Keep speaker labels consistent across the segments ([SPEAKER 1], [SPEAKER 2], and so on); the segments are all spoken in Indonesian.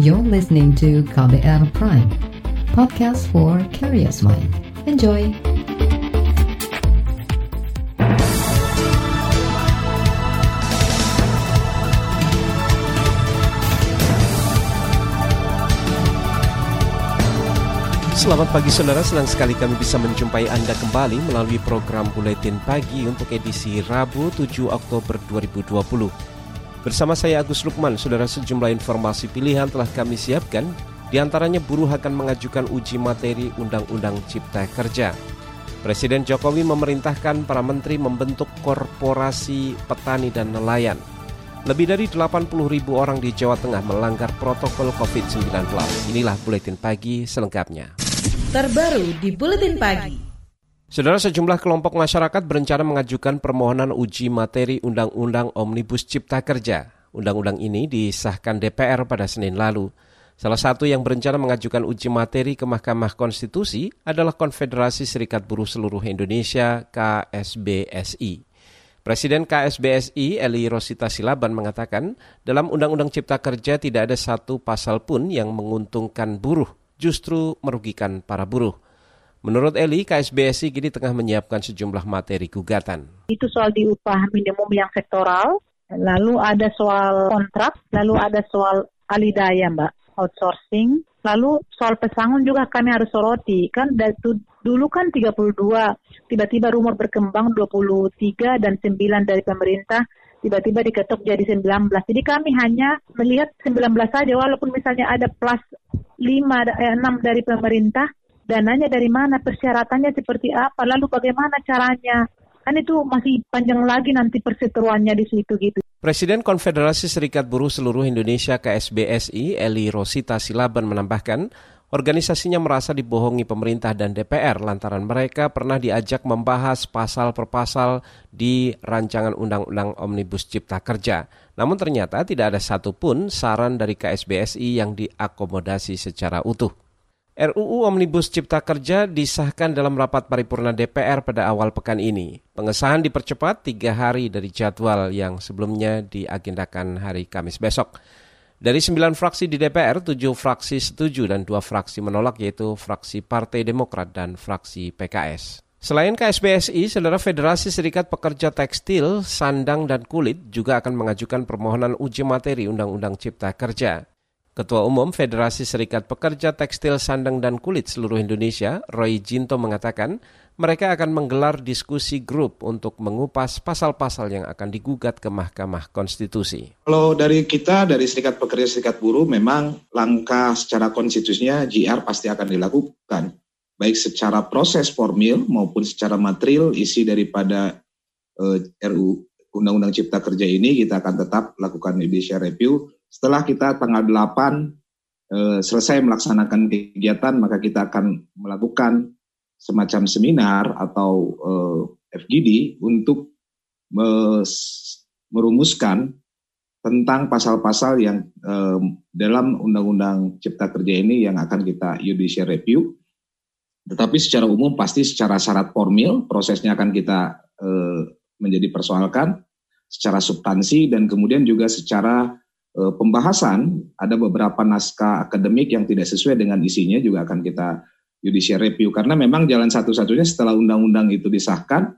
[SPEAKER 1] You're listening to KBR Prime, podcast for curious mind. Enjoy!
[SPEAKER 2] Selamat pagi saudara, senang sekali kami bisa menjumpai Anda kembali melalui program Buletin Pagi untuk edisi Rabu 7 Oktober 2020. Bersama saya Agus Lukman, saudara sejumlah informasi pilihan telah kami siapkan, di antaranya buruh akan mengajukan uji materi Undang-Undang Cipta Kerja. Presiden Jokowi memerintahkan para menteri membentuk korporasi petani dan nelayan. Lebih dari 80 ribu orang di Jawa Tengah melanggar protokol COVID-19. Inilah Buletin Pagi selengkapnya.
[SPEAKER 3] Terbaru di Buletin Pagi.
[SPEAKER 2] Saudara sejumlah kelompok masyarakat berencana mengajukan permohonan uji materi Undang-Undang Omnibus Cipta Kerja. Undang-undang ini disahkan DPR pada Senin lalu. Salah satu yang berencana mengajukan uji materi ke Mahkamah Konstitusi adalah Konfederasi Serikat Buruh Seluruh Indonesia KSBSI. Presiden KSBSI Eli Rosita Silaban mengatakan, dalam Undang-Undang Cipta Kerja tidak ada satu pasal pun yang menguntungkan buruh, justru merugikan para buruh. Menurut Eli, KSBSI kini tengah menyiapkan sejumlah materi gugatan.
[SPEAKER 4] Itu soal di upah minimum yang sektoral, lalu ada soal kontrak, lalu ada soal alidaya, Mbak, outsourcing, lalu soal pesangon juga kami harus soroti. Kan dulu kan 32, tiba-tiba rumor berkembang 23 dan 9 dari pemerintah, tiba-tiba diketuk jadi 19. Jadi kami hanya melihat 19 saja, walaupun misalnya ada plus 5, eh, 6 dari pemerintah, dananya dari mana, persyaratannya seperti apa, lalu bagaimana caranya. Kan itu masih panjang lagi nanti perseteruannya di situ gitu.
[SPEAKER 2] Presiden Konfederasi Serikat Buruh Seluruh Indonesia KSBSI Eli Rosita Silaban menambahkan, organisasinya merasa dibohongi pemerintah dan DPR lantaran mereka pernah diajak membahas pasal per pasal di rancangan Undang-Undang Omnibus Cipta Kerja. Namun ternyata tidak ada satupun saran dari KSBSI yang diakomodasi secara utuh. RUU Omnibus Cipta Kerja disahkan dalam rapat paripurna DPR pada awal pekan ini. Pengesahan dipercepat tiga hari dari jadwal yang sebelumnya diagendakan hari Kamis besok. Dari sembilan fraksi di DPR, tujuh fraksi setuju dan dua fraksi menolak yaitu fraksi Partai Demokrat dan fraksi PKS. Selain KSBSI, Saudara Federasi Serikat Pekerja Tekstil, Sandang, dan Kulit juga akan mengajukan permohonan uji materi Undang-Undang Cipta Kerja. Ketua Umum Federasi Serikat Pekerja Tekstil Sandang dan Kulit seluruh Indonesia, Roy Jinto mengatakan, mereka akan menggelar diskusi grup untuk mengupas pasal-pasal yang akan digugat ke Mahkamah Konstitusi.
[SPEAKER 5] Kalau dari kita, dari Serikat Pekerja Serikat Buruh, memang langkah secara konstitusinya GR pasti akan dilakukan. Baik secara proses formil maupun secara material isi daripada uh, eh, RU Undang-Undang Cipta Kerja ini kita akan tetap lakukan judicial review setelah kita tanggal 8 eh, selesai melaksanakan kegiatan, maka kita akan melakukan semacam seminar atau eh, FGD untuk merumuskan tentang pasal-pasal yang eh, dalam Undang-Undang Cipta Kerja ini yang akan kita judicial review. Tetapi secara umum pasti secara syarat formil prosesnya akan kita menjadi persoalkan secara substansi dan kemudian juga secara pembahasan ada beberapa naskah akademik yang tidak sesuai dengan isinya juga akan kita judicial review. Karena memang jalan satu-satunya setelah undang-undang itu disahkan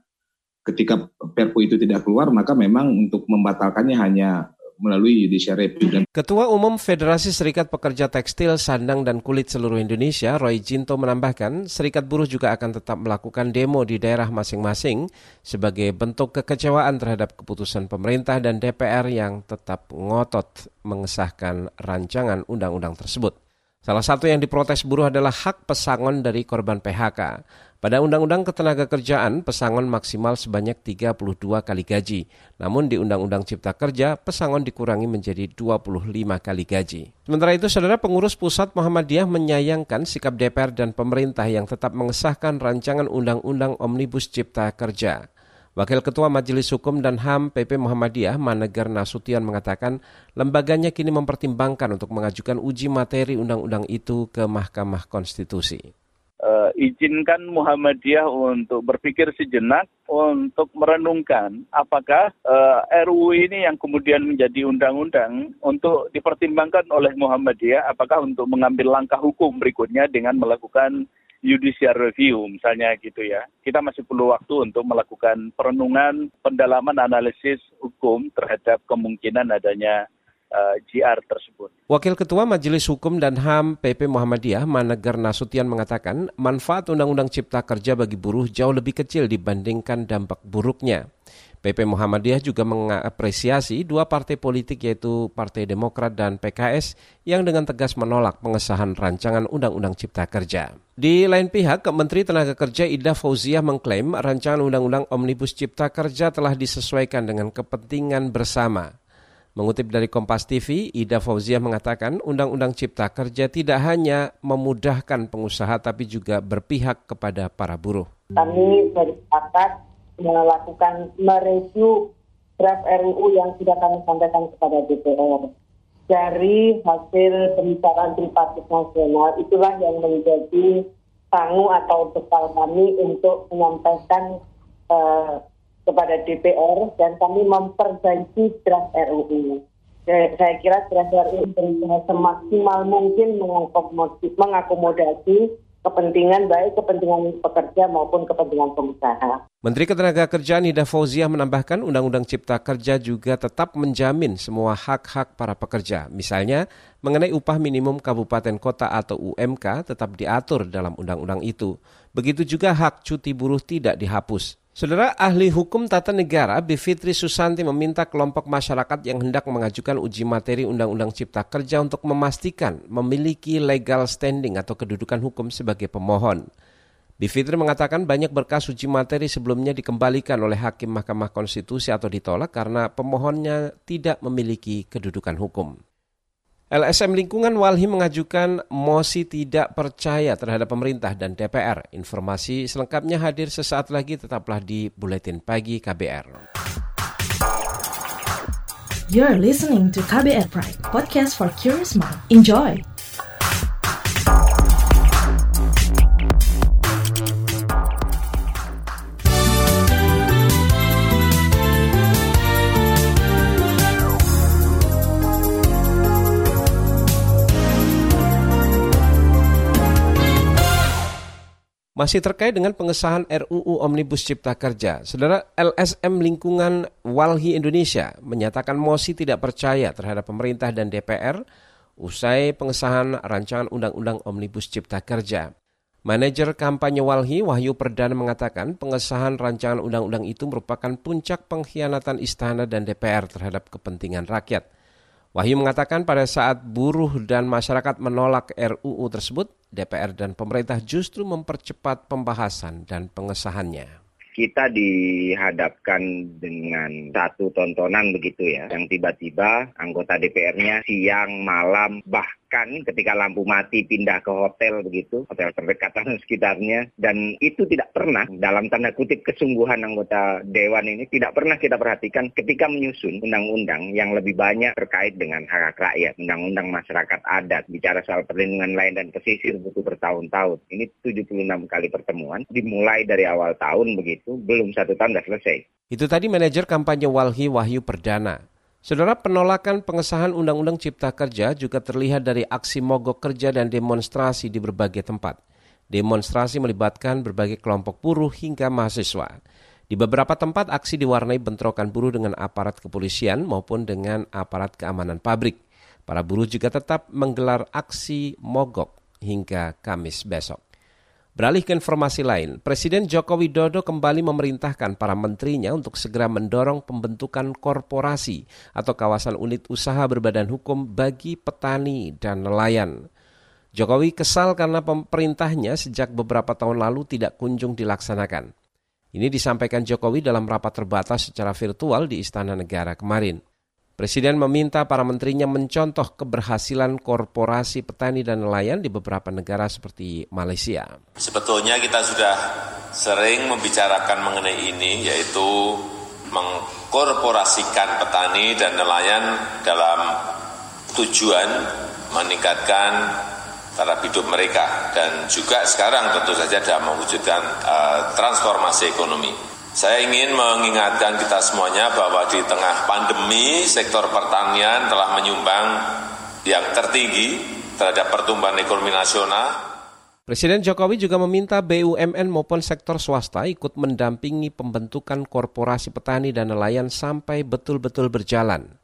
[SPEAKER 5] ketika Perpu itu tidak keluar maka memang untuk membatalkannya hanya melalui judicial review. Dan
[SPEAKER 2] Ketua Umum Federasi Serikat Pekerja Tekstil, Sandang, dan Kulit seluruh Indonesia, Roy Jinto menambahkan, serikat buruh juga akan tetap melakukan demo di daerah masing-masing sebagai bentuk kekecewaan terhadap keputusan pemerintah dan DPR yang tetap ngotot mengesahkan rancangan undang-undang tersebut. Salah satu yang diprotes buruh adalah hak pesangon dari korban PHK. Pada Undang-Undang Ketenaga Kerjaan, pesangon maksimal sebanyak 32 kali gaji. Namun di Undang-Undang Cipta Kerja, pesangon dikurangi menjadi 25 kali gaji. Sementara itu, Saudara Pengurus Pusat Muhammadiyah menyayangkan sikap DPR dan pemerintah yang tetap mengesahkan rancangan Undang-Undang Omnibus Cipta Kerja. Wakil Ketua Majelis Hukum dan HAM PP Muhammadiyah Manegar Nasution mengatakan lembaganya kini mempertimbangkan untuk mengajukan uji materi undang-undang itu ke Mahkamah Konstitusi.
[SPEAKER 6] Uh, izinkan Muhammadiyah untuk berpikir sejenak untuk merenungkan apakah uh, eh, RUU ini yang kemudian menjadi undang-undang untuk dipertimbangkan oleh Muhammadiyah apakah untuk mengambil langkah hukum berikutnya dengan melakukan judicial review misalnya gitu ya. Kita masih perlu waktu untuk melakukan perenungan, pendalaman analisis hukum terhadap kemungkinan adanya eh, tersebut.
[SPEAKER 2] Wakil Ketua Majelis Hukum dan HAM PP Muhammadiyah Manegar Nasution mengatakan manfaat Undang-Undang Cipta Kerja bagi buruh jauh lebih kecil dibandingkan dampak buruknya. PP Muhammadiyah juga mengapresiasi dua partai politik yaitu Partai Demokrat dan PKS yang dengan tegas menolak pengesahan rancangan Undang-Undang Cipta Kerja. Di lain pihak, Menteri Tenaga Kerja Ida Fauziah mengklaim rancangan Undang-Undang Omnibus Cipta Kerja telah disesuaikan dengan kepentingan bersama. Mengutip dari Kompas TV, Ida Fauzia mengatakan Undang-Undang Cipta Kerja tidak hanya memudahkan pengusaha tapi juga berpihak kepada para buruh.
[SPEAKER 7] Kami bersepakat melakukan mereview draft RUU yang sudah kami sampaikan kepada DPR. Dari hasil pembicaraan tripartit nasional, itulah yang menjadi tanggung atau bekal kami untuk menyampaikan uh, kepada DPR dan kami memperbaiki draft RUU. Saya kira draft RUU berusaha semaksimal mungkin mengakomodasi kepentingan baik kepentingan pekerja maupun kepentingan pengusaha.
[SPEAKER 2] Menteri Ketenagakerjaan Ida Fauziah menambahkan Undang-Undang Cipta Kerja juga tetap menjamin semua hak-hak para pekerja. Misalnya, mengenai upah minimum kabupaten kota atau UMK tetap diatur dalam undang-undang itu. Begitu juga hak cuti buruh tidak dihapus. Saudara ahli hukum tata negara Bivitri Susanti meminta kelompok masyarakat yang hendak mengajukan uji materi Undang-Undang Cipta Kerja untuk memastikan memiliki legal standing atau kedudukan hukum sebagai pemohon. Bivitri mengatakan banyak berkas uji materi sebelumnya dikembalikan oleh Hakim Mahkamah Konstitusi atau ditolak karena pemohonnya tidak memiliki kedudukan hukum. LSM Lingkungan Walhi mengajukan mosi tidak percaya terhadap pemerintah dan DPR. Informasi selengkapnya hadir sesaat lagi tetaplah di Buletin Pagi KBR.
[SPEAKER 3] You're listening to KBR Pride, podcast for curious mind. Enjoy!
[SPEAKER 2] Masih terkait dengan pengesahan RUU Omnibus Cipta Kerja, Saudara LSM Lingkungan Walhi Indonesia menyatakan mosi tidak percaya terhadap pemerintah dan DPR usai pengesahan rancangan Undang-Undang Omnibus Cipta Kerja. Manajer kampanye Walhi Wahyu Perdana mengatakan pengesahan rancangan undang-undang itu merupakan puncak pengkhianatan istana dan DPR terhadap kepentingan rakyat. Wahyu mengatakan pada saat buruh dan masyarakat menolak RUU tersebut, DPR dan pemerintah justru mempercepat pembahasan dan pengesahannya.
[SPEAKER 8] Kita dihadapkan dengan satu tontonan begitu ya, yang tiba-tiba anggota DPR-nya siang, malam, bah bahkan ketika lampu mati pindah ke hotel begitu, hotel terdekat dan sekitarnya. Dan itu tidak pernah dalam tanda kutip kesungguhan anggota Dewan ini tidak pernah kita perhatikan ketika menyusun undang-undang yang lebih banyak terkait dengan hak hak rakyat, undang-undang masyarakat adat, bicara soal perlindungan lain dan pesisir butuh bertahun-tahun. Ini 76 kali pertemuan, dimulai dari awal tahun begitu, belum satu tahun sudah selesai.
[SPEAKER 2] Itu tadi manajer kampanye Walhi Wahyu Perdana. Saudara penolakan pengesahan Undang-Undang Cipta Kerja juga terlihat dari aksi mogok kerja dan demonstrasi di berbagai tempat. Demonstrasi melibatkan berbagai kelompok buruh hingga mahasiswa. Di beberapa tempat aksi diwarnai bentrokan buruh dengan aparat kepolisian maupun dengan aparat keamanan pabrik. Para buruh juga tetap menggelar aksi mogok hingga Kamis besok. Beralih ke informasi lain, Presiden Joko Widodo kembali memerintahkan para menterinya untuk segera mendorong pembentukan korporasi atau kawasan unit usaha berbadan hukum bagi petani dan nelayan. Jokowi kesal karena pemerintahnya sejak beberapa tahun lalu tidak kunjung dilaksanakan. Ini disampaikan Jokowi dalam rapat terbatas secara virtual di Istana Negara kemarin. Presiden meminta para menterinya mencontoh keberhasilan korporasi petani dan nelayan di beberapa negara seperti Malaysia.
[SPEAKER 9] Sebetulnya kita sudah sering membicarakan mengenai ini, yaitu mengkorporasikan petani dan nelayan dalam tujuan meningkatkan taraf hidup mereka dan juga sekarang tentu saja dalam mewujudkan uh, transformasi ekonomi. Saya ingin mengingatkan kita semuanya bahwa di tengah pandemi sektor pertanian telah menyumbang yang tertinggi terhadap pertumbuhan ekonomi nasional.
[SPEAKER 2] Presiden Jokowi juga meminta BUMN maupun sektor swasta ikut mendampingi pembentukan korporasi petani dan nelayan sampai betul-betul berjalan.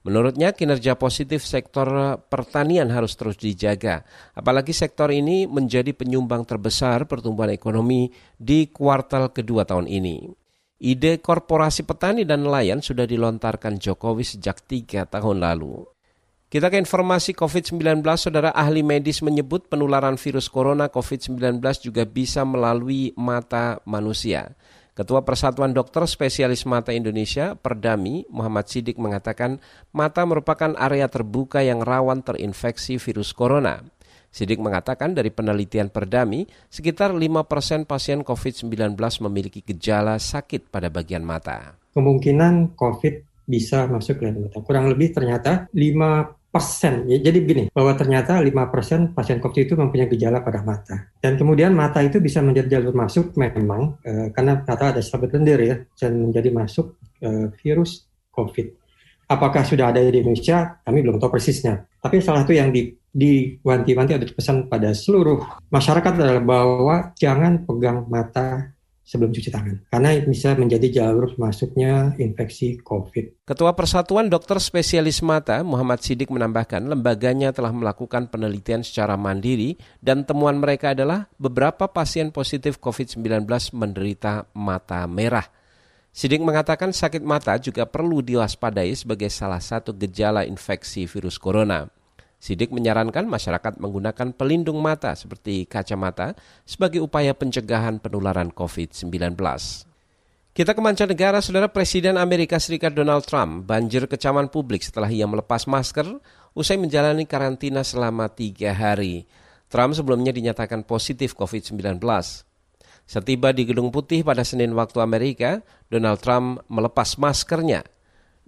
[SPEAKER 2] Menurutnya kinerja positif sektor pertanian harus terus dijaga, apalagi sektor ini menjadi penyumbang terbesar pertumbuhan ekonomi di kuartal kedua tahun ini. Ide korporasi petani dan nelayan sudah dilontarkan Jokowi sejak tiga tahun lalu. Kita ke informasi COVID-19, saudara ahli medis menyebut penularan virus corona COVID-19 juga bisa melalui mata manusia. Ketua Persatuan Dokter Spesialis Mata Indonesia, Perdami, Muhammad Sidik mengatakan mata merupakan area terbuka yang rawan terinfeksi virus corona. Sidik mengatakan dari penelitian Perdami, sekitar 5% pasien COVID-19 memiliki gejala sakit pada bagian mata.
[SPEAKER 10] Kemungkinan COVID bisa masuk ke mata. Kurang lebih ternyata 5 persen. Ya, jadi begini, bahwa ternyata 5 persen pasien COVID itu mempunyai gejala pada mata. Dan kemudian mata itu bisa menjadi jalur masuk memang, e, karena mata ada sahabat lendir ya, dan menjadi masuk e, virus COVID. Apakah sudah ada di Indonesia? Kami belum tahu persisnya. Tapi salah satu yang di diwanti-wanti ada pesan pada seluruh masyarakat adalah bahwa jangan pegang mata sebelum cuci tangan. Karena bisa menjadi jalur masuknya infeksi COVID.
[SPEAKER 2] Ketua Persatuan Dokter Spesialis Mata, Muhammad Sidik menambahkan lembaganya telah melakukan penelitian secara mandiri dan temuan mereka adalah beberapa pasien positif COVID-19 menderita mata merah. Sidik mengatakan sakit mata juga perlu diwaspadai sebagai salah satu gejala infeksi virus corona. Sidik menyarankan masyarakat menggunakan pelindung mata seperti kacamata sebagai upaya pencegahan penularan COVID-19. Kita ke mancanegara, saudara Presiden Amerika Serikat Donald Trump banjir kecaman publik setelah ia melepas masker usai menjalani karantina selama tiga hari. Trump sebelumnya dinyatakan positif COVID-19. Setiba di Gedung Putih pada Senin waktu Amerika, Donald Trump melepas maskernya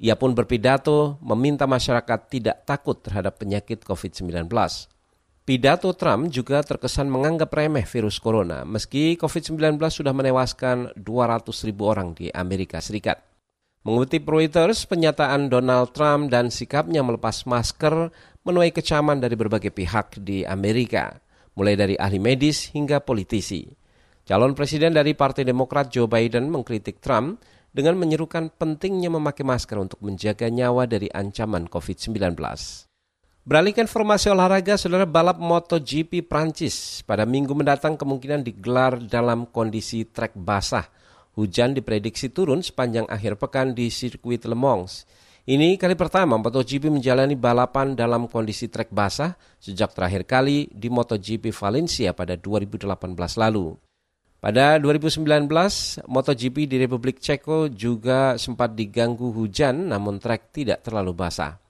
[SPEAKER 2] ia pun berpidato meminta masyarakat tidak takut terhadap penyakit COVID-19. Pidato Trump juga terkesan menganggap remeh virus corona meski COVID-19 sudah menewaskan 200 ribu orang di Amerika Serikat. Mengutip Reuters, penyataan Donald Trump dan sikapnya melepas masker menuai kecaman dari berbagai pihak di Amerika, mulai dari ahli medis hingga politisi. Calon presiden dari Partai Demokrat Joe Biden mengkritik Trump dengan menyerukan pentingnya memakai masker untuk menjaga nyawa dari ancaman COVID-19. Beralih ke informasi olahraga, saudara balap MotoGP Prancis pada minggu mendatang kemungkinan digelar dalam kondisi trek basah. Hujan diprediksi turun sepanjang akhir pekan di sirkuit Le Mans. Ini kali pertama MotoGP menjalani balapan dalam kondisi trek basah sejak terakhir kali di MotoGP Valencia pada 2018 lalu. Pada 2019, MotoGP di Republik Ceko juga sempat diganggu hujan namun trek tidak terlalu basah.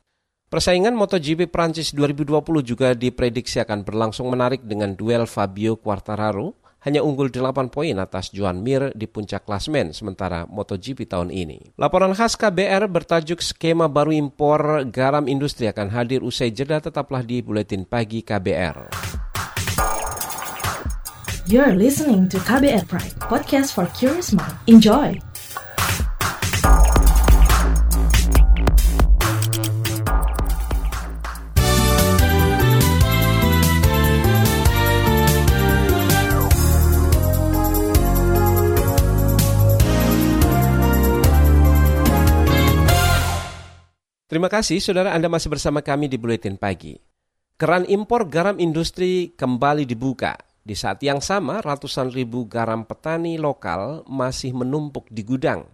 [SPEAKER 2] Persaingan MotoGP Prancis 2020 juga diprediksi akan berlangsung menarik dengan duel Fabio Quartararo hanya unggul 8 poin atas Joan Mir di puncak klasmen sementara MotoGP tahun ini. Laporan khas KBR bertajuk skema baru impor garam industri akan hadir usai jeda tetaplah di Buletin Pagi KBR.
[SPEAKER 3] You're listening to KBR Pride, podcast for curious mind. Enjoy!
[SPEAKER 2] Terima kasih saudara Anda masih bersama kami di Buletin Pagi. Keran impor garam industri kembali dibuka di saat yang sama, ratusan ribu garam petani lokal masih menumpuk di gudang.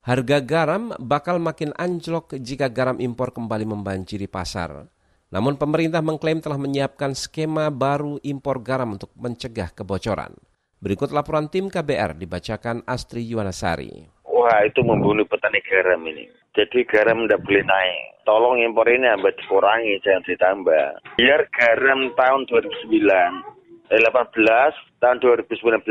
[SPEAKER 2] Harga garam bakal makin anjlok jika garam impor kembali membanjiri pasar. Namun pemerintah mengklaim telah menyiapkan skema baru impor garam untuk mencegah kebocoran. Berikut laporan tim KBR dibacakan Astri Yuwanasari.
[SPEAKER 11] Wah itu membunuh petani garam ini. Jadi garam tidak boleh naik. Tolong impor ini sampai dikurangi, jangan ditambah. Biar garam tahun 2009 18 tahun 2019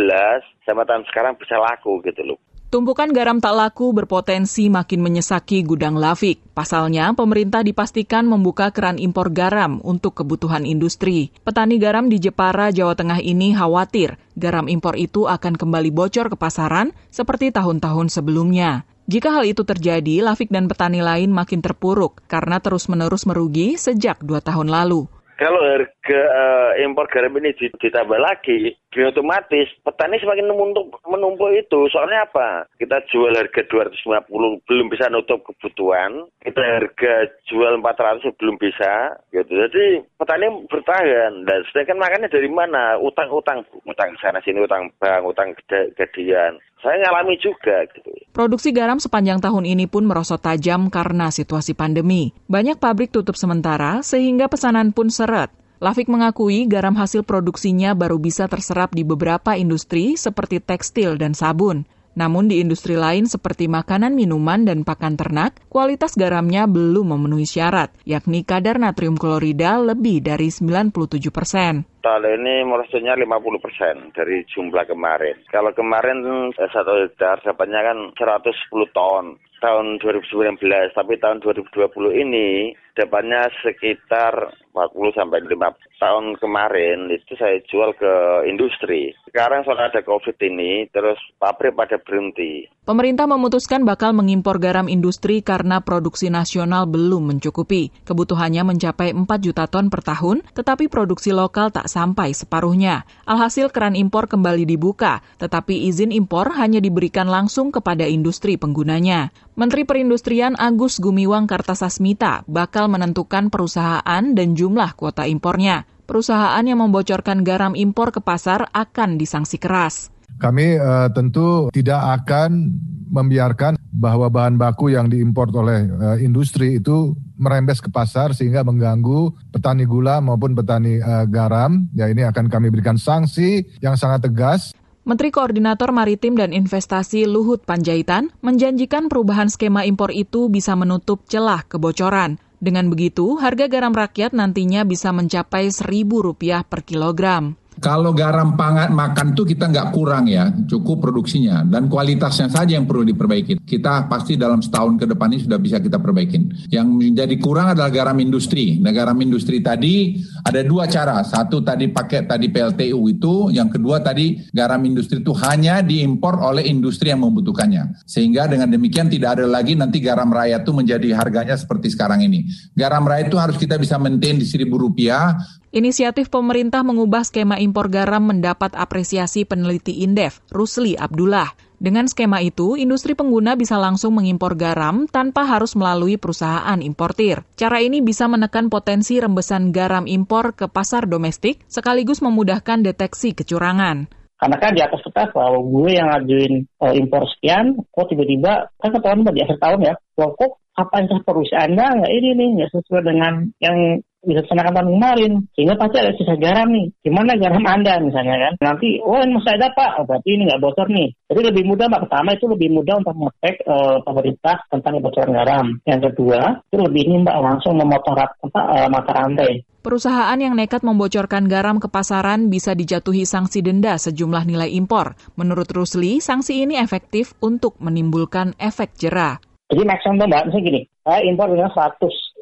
[SPEAKER 11] sama tahun sekarang bisa laku gitu loh.
[SPEAKER 12] Tumpukan garam tak laku berpotensi makin menyesaki gudang Lafik. Pasalnya, pemerintah dipastikan membuka keran impor garam untuk kebutuhan industri. Petani garam di Jepara, Jawa Tengah ini khawatir garam impor itu akan kembali bocor ke pasaran seperti tahun-tahun sebelumnya. Jika hal itu terjadi, Lafik dan petani lain makin terpuruk karena terus-menerus merugi sejak dua tahun lalu.
[SPEAKER 11] Kalau harga uh, impor garam ini ditambah lagi, otomatis petani semakin menumpuk, menumpuk itu. Soalnya apa? Kita jual harga 250 belum bisa nutup kebutuhan, kita harga jual 400 belum bisa. Gitu. Jadi petani bertahan. Dan sedangkan makannya dari mana? Utang-utang, utang sana sini, utang bank, utang gadian. Saya ngalami juga. Gitu.
[SPEAKER 12] Produksi garam sepanjang tahun ini pun merosot tajam karena situasi pandemi. Banyak pabrik tutup sementara sehingga pesanan pun seret. Lafik mengakui garam hasil produksinya baru bisa terserap di beberapa industri seperti tekstil dan sabun. Namun di industri lain seperti makanan, minuman, dan pakan ternak, kualitas garamnya belum memenuhi syarat, yakni kadar natrium klorida lebih dari 97 persen.
[SPEAKER 11] Tahun ini merosotnya 50 persen dari jumlah kemarin. Kalau kemarin eh, satu hektar dapatnya kan 110 ton tahun 2019, tapi tahun 2020 ini dapatnya sekitar 40 sampai 5 tahun kemarin itu saya jual ke industri. Sekarang soal ada Covid ini, terus pabrik pada berhenti.
[SPEAKER 12] Pemerintah memutuskan bakal mengimpor garam industri karena produksi nasional belum mencukupi. Kebutuhannya mencapai 4 juta ton per tahun, tetapi produksi lokal tak sampai separuhnya. Alhasil keran impor kembali dibuka, tetapi izin impor hanya diberikan langsung kepada industri penggunanya. Menteri Perindustrian Agus Gumiwang Kartasasmita bakal menentukan perusahaan dan jumlah kuota impornya. Perusahaan yang membocorkan garam impor ke pasar akan disanksi keras.
[SPEAKER 13] Kami uh, tentu tidak akan membiarkan bahwa bahan baku yang diimpor oleh uh, industri itu merembes ke pasar sehingga mengganggu petani gula maupun petani uh, garam. Ya ini akan kami berikan sanksi yang sangat tegas.
[SPEAKER 12] Menteri Koordinator Maritim dan Investasi Luhut Panjaitan menjanjikan perubahan skema impor itu bisa menutup celah kebocoran. Dengan begitu, harga garam rakyat nantinya bisa mencapai Rp1.000 per kilogram.
[SPEAKER 14] Kalau garam pangan makan tuh kita nggak kurang ya, cukup produksinya dan kualitasnya saja yang perlu diperbaiki. Kita pasti dalam setahun ke depan ini sudah bisa kita perbaikin. Yang menjadi kurang adalah garam industri. Nah garam industri tadi ada dua cara. Satu tadi pakai tadi PLTU itu, yang kedua tadi garam industri itu hanya diimpor oleh industri yang membutuhkannya. Sehingga dengan demikian tidak ada lagi nanti garam raya itu menjadi harganya seperti sekarang ini. Garam raya itu harus kita bisa maintain di seribu rupiah
[SPEAKER 12] Inisiatif pemerintah mengubah skema impor garam mendapat apresiasi peneliti Indef, Rusli Abdullah. Dengan skema itu, industri pengguna bisa langsung mengimpor garam tanpa harus melalui perusahaan importir. Cara ini bisa menekan potensi rembesan garam impor ke pasar domestik, sekaligus memudahkan deteksi kecurangan.
[SPEAKER 15] Karena kan di atas kertas bahwa gue yang ngajuin uh, impor sekian, kok tiba-tiba kan ketahuan di akhir tahun ya, kok apa yang perusahaan Anda nggak ini nih nggak sesuai dengan yang dilaksanakan tahun kemarin sehingga pasti ada sisa garam nih. Gimana garam anda misalnya kan? Nanti oh ini masih ada pak. Oh, berarti ini nggak bocor nih. Jadi lebih mudah pak pertama itu lebih mudah untuk mengecek uh, pemerintah tentang kebocoran garam. Yang kedua itu lebih ini mbak langsung memotong apa, uh, mata rantai
[SPEAKER 12] Perusahaan yang nekat membocorkan garam ke pasaran bisa dijatuhi sanksi denda sejumlah nilai impor. Menurut Rusli, sanksi ini efektif untuk menimbulkan efek jerah.
[SPEAKER 15] Jadi maksimum mbak, misalnya gini, saya impor dengan 100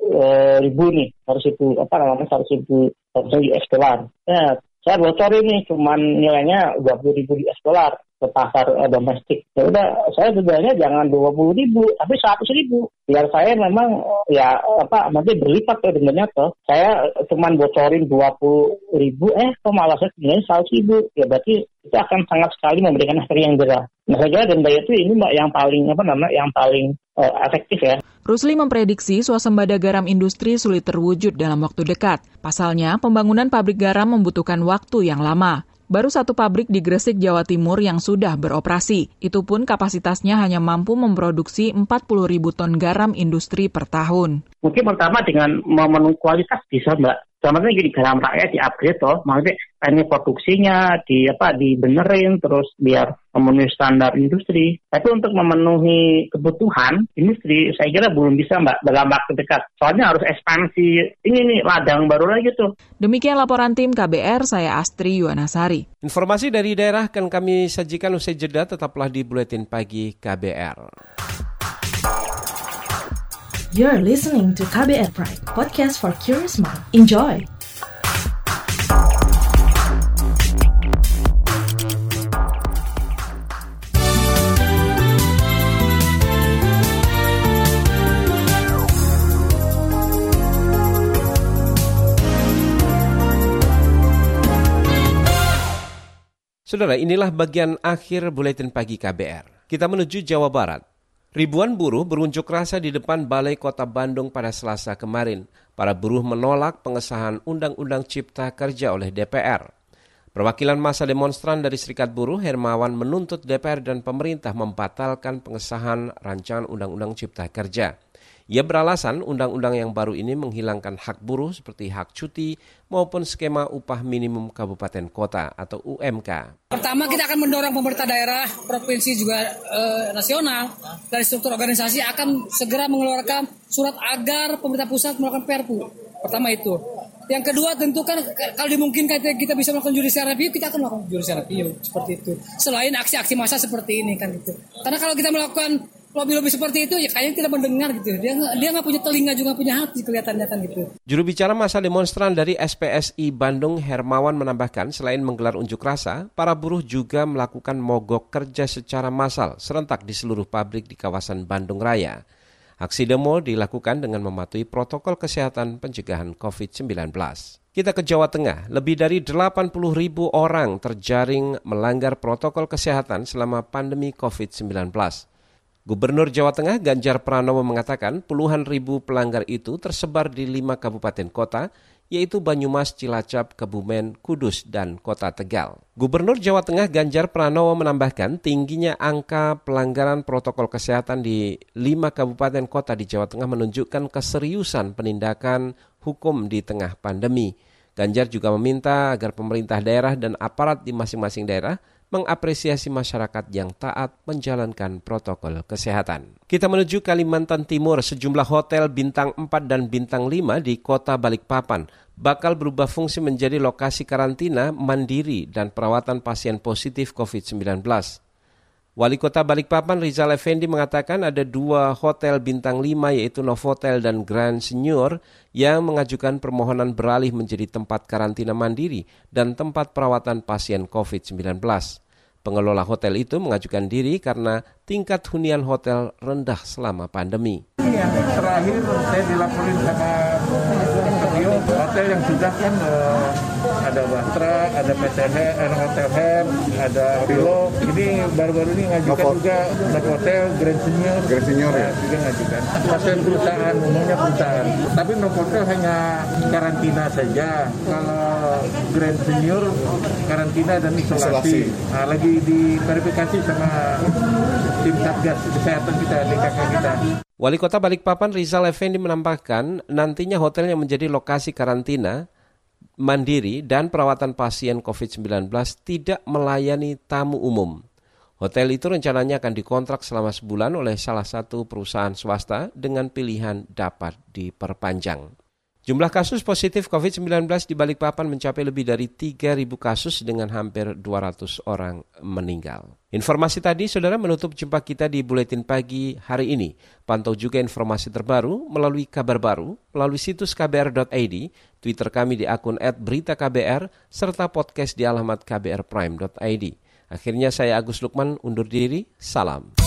[SPEAKER 15] Eh, ribu nih harus ribu apa namanya harus ribu harus US dollar. Ya, saya bocorin nih cuman nilainya dua puluh ribu US dollar ke pasar uh, domestik. Ya udah, saya sebenarnya jangan dua puluh ribu, tapi seratus ribu. Biar saya memang ya apa nanti berlipat ya dengannya tuh. Saya cuman bocorin dua puluh ribu, eh kok malah saya sebenarnya seratus ribu. Ya berarti itu akan sangat sekali memberikan efek yang jerah. Nah saya kira denda itu ini mbak yang paling apa namanya yang paling efektif ya.
[SPEAKER 12] Rusli memprediksi swasembada garam industri sulit terwujud dalam waktu dekat. Pasalnya, pembangunan pabrik garam membutuhkan waktu yang lama. Baru satu pabrik di Gresik, Jawa Timur yang sudah beroperasi. Itu pun kapasitasnya hanya mampu memproduksi 40 ribu ton garam industri per tahun.
[SPEAKER 15] Mungkin pertama dengan memenuhi kualitas bisa, Mbak. Sama gini garam rakyat di upgrade toh, maksudnya ini produksinya di apa dibenerin terus biar memenuhi standar industri. Tapi untuk memenuhi kebutuhan industri, saya kira belum bisa mbak dalam waktu dekat. Soalnya harus ekspansi ini nih ladang baru lagi tuh.
[SPEAKER 12] Demikian laporan tim KBR, saya Astri Yuwanasari.
[SPEAKER 2] Informasi dari daerah akan kami sajikan usai jeda, tetaplah di Buletin Pagi KBR.
[SPEAKER 3] You're listening to KBR Pride, podcast for curious mind. Enjoy!
[SPEAKER 2] Saudara, inilah bagian akhir buletin pagi KBR. Kita menuju Jawa Barat. Ribuan buruh berunjuk rasa di depan Balai Kota Bandung pada Selasa kemarin. Para buruh menolak pengesahan Undang-Undang Cipta Kerja oleh DPR. Perwakilan masa demonstran dari Serikat Buruh, Hermawan, menuntut DPR dan pemerintah membatalkan pengesahan rancangan Undang-Undang Cipta Kerja. Ia beralasan undang-undang yang baru ini menghilangkan hak buruh seperti hak cuti maupun skema upah minimum kabupaten kota atau UMK.
[SPEAKER 16] Pertama kita akan mendorong pemerintah daerah, provinsi juga e, nasional dari struktur organisasi akan segera mengeluarkan surat agar pemerintah pusat melakukan perpu. Pertama itu. Yang kedua tentu kan kalau dimungkinkan kita bisa melakukan judicial review, kita akan melakukan judicial review seperti itu. Selain aksi-aksi massa seperti ini kan gitu. Karena kalau kita melakukan lobby-lobby seperti itu ya kayaknya tidak mendengar gitu. Dia dia nggak punya telinga juga punya hati kelihatannya kan gitu.
[SPEAKER 2] Juru bicara masa demonstran dari SPSI Bandung Hermawan menambahkan selain menggelar unjuk rasa, para buruh juga melakukan mogok kerja secara massal serentak di seluruh pabrik di kawasan Bandung Raya. Aksi demo dilakukan dengan mematuhi protokol kesehatan pencegahan COVID-19. Kita ke Jawa Tengah, lebih dari 80 ribu orang terjaring melanggar protokol kesehatan selama pandemi COVID-19. Gubernur Jawa Tengah Ganjar Pranowo mengatakan puluhan ribu pelanggar itu tersebar di lima kabupaten kota, yaitu Banyumas, Cilacap, Kebumen, Kudus, dan Kota Tegal. Gubernur Jawa Tengah Ganjar Pranowo menambahkan tingginya angka pelanggaran protokol kesehatan di lima kabupaten kota di Jawa Tengah menunjukkan keseriusan penindakan hukum di tengah pandemi. Ganjar juga meminta agar pemerintah daerah dan aparat di masing-masing daerah mengapresiasi masyarakat yang taat menjalankan protokol kesehatan. Kita menuju Kalimantan Timur, sejumlah hotel bintang 4 dan bintang 5 di kota Balikpapan bakal berubah fungsi menjadi lokasi karantina mandiri dan perawatan pasien positif COVID-19. Wali Kota Balikpapan Rizal Effendi mengatakan ada dua hotel bintang 5 yaitu Novotel dan Grand Senior yang mengajukan permohonan beralih menjadi tempat karantina mandiri dan tempat perawatan pasien COVID-19. Pengelola hotel itu mengajukan diri karena tingkat hunian hotel rendah selama pandemi.
[SPEAKER 17] Yang terakhir saya dilaporin sama hotel yang sudah kan uh, ada Bastra, ada PTH, ada Hotel Hair, ada Pilo. Ini baru-baru ini ngajukan Novo. juga Hotel Grand Senior.
[SPEAKER 13] Grand Senior ya?
[SPEAKER 17] Juga ngajukan. Pasien perusahaan, umumnya perusahaan. Tapi Novotel hanya karantina saja. Kalau Grand Senior karantina dan isolasi. isolasi. Nah, lagi diverifikasi sama tim Satgas Kesehatan kita, DKK kita.
[SPEAKER 2] Wali Kota Balikpapan Rizal Effendi menambahkan nantinya hotelnya menjadi lokasi karantina mandiri dan perawatan pasien COVID-19 tidak melayani tamu umum. Hotel itu rencananya akan dikontrak selama sebulan oleh salah satu perusahaan swasta dengan pilihan dapat diperpanjang. Jumlah kasus positif COVID-19 di Balikpapan mencapai lebih dari 3.000 kasus dengan hampir 200 orang meninggal. Informasi tadi, saudara, menutup jumpa kita di Buletin Pagi hari ini. Pantau juga informasi terbaru melalui kabar baru, melalui situs kbr.id, Twitter kami di akun @beritaKBR, serta podcast di alamat kbrprime.id. Akhirnya saya Agus Lukman undur diri, salam.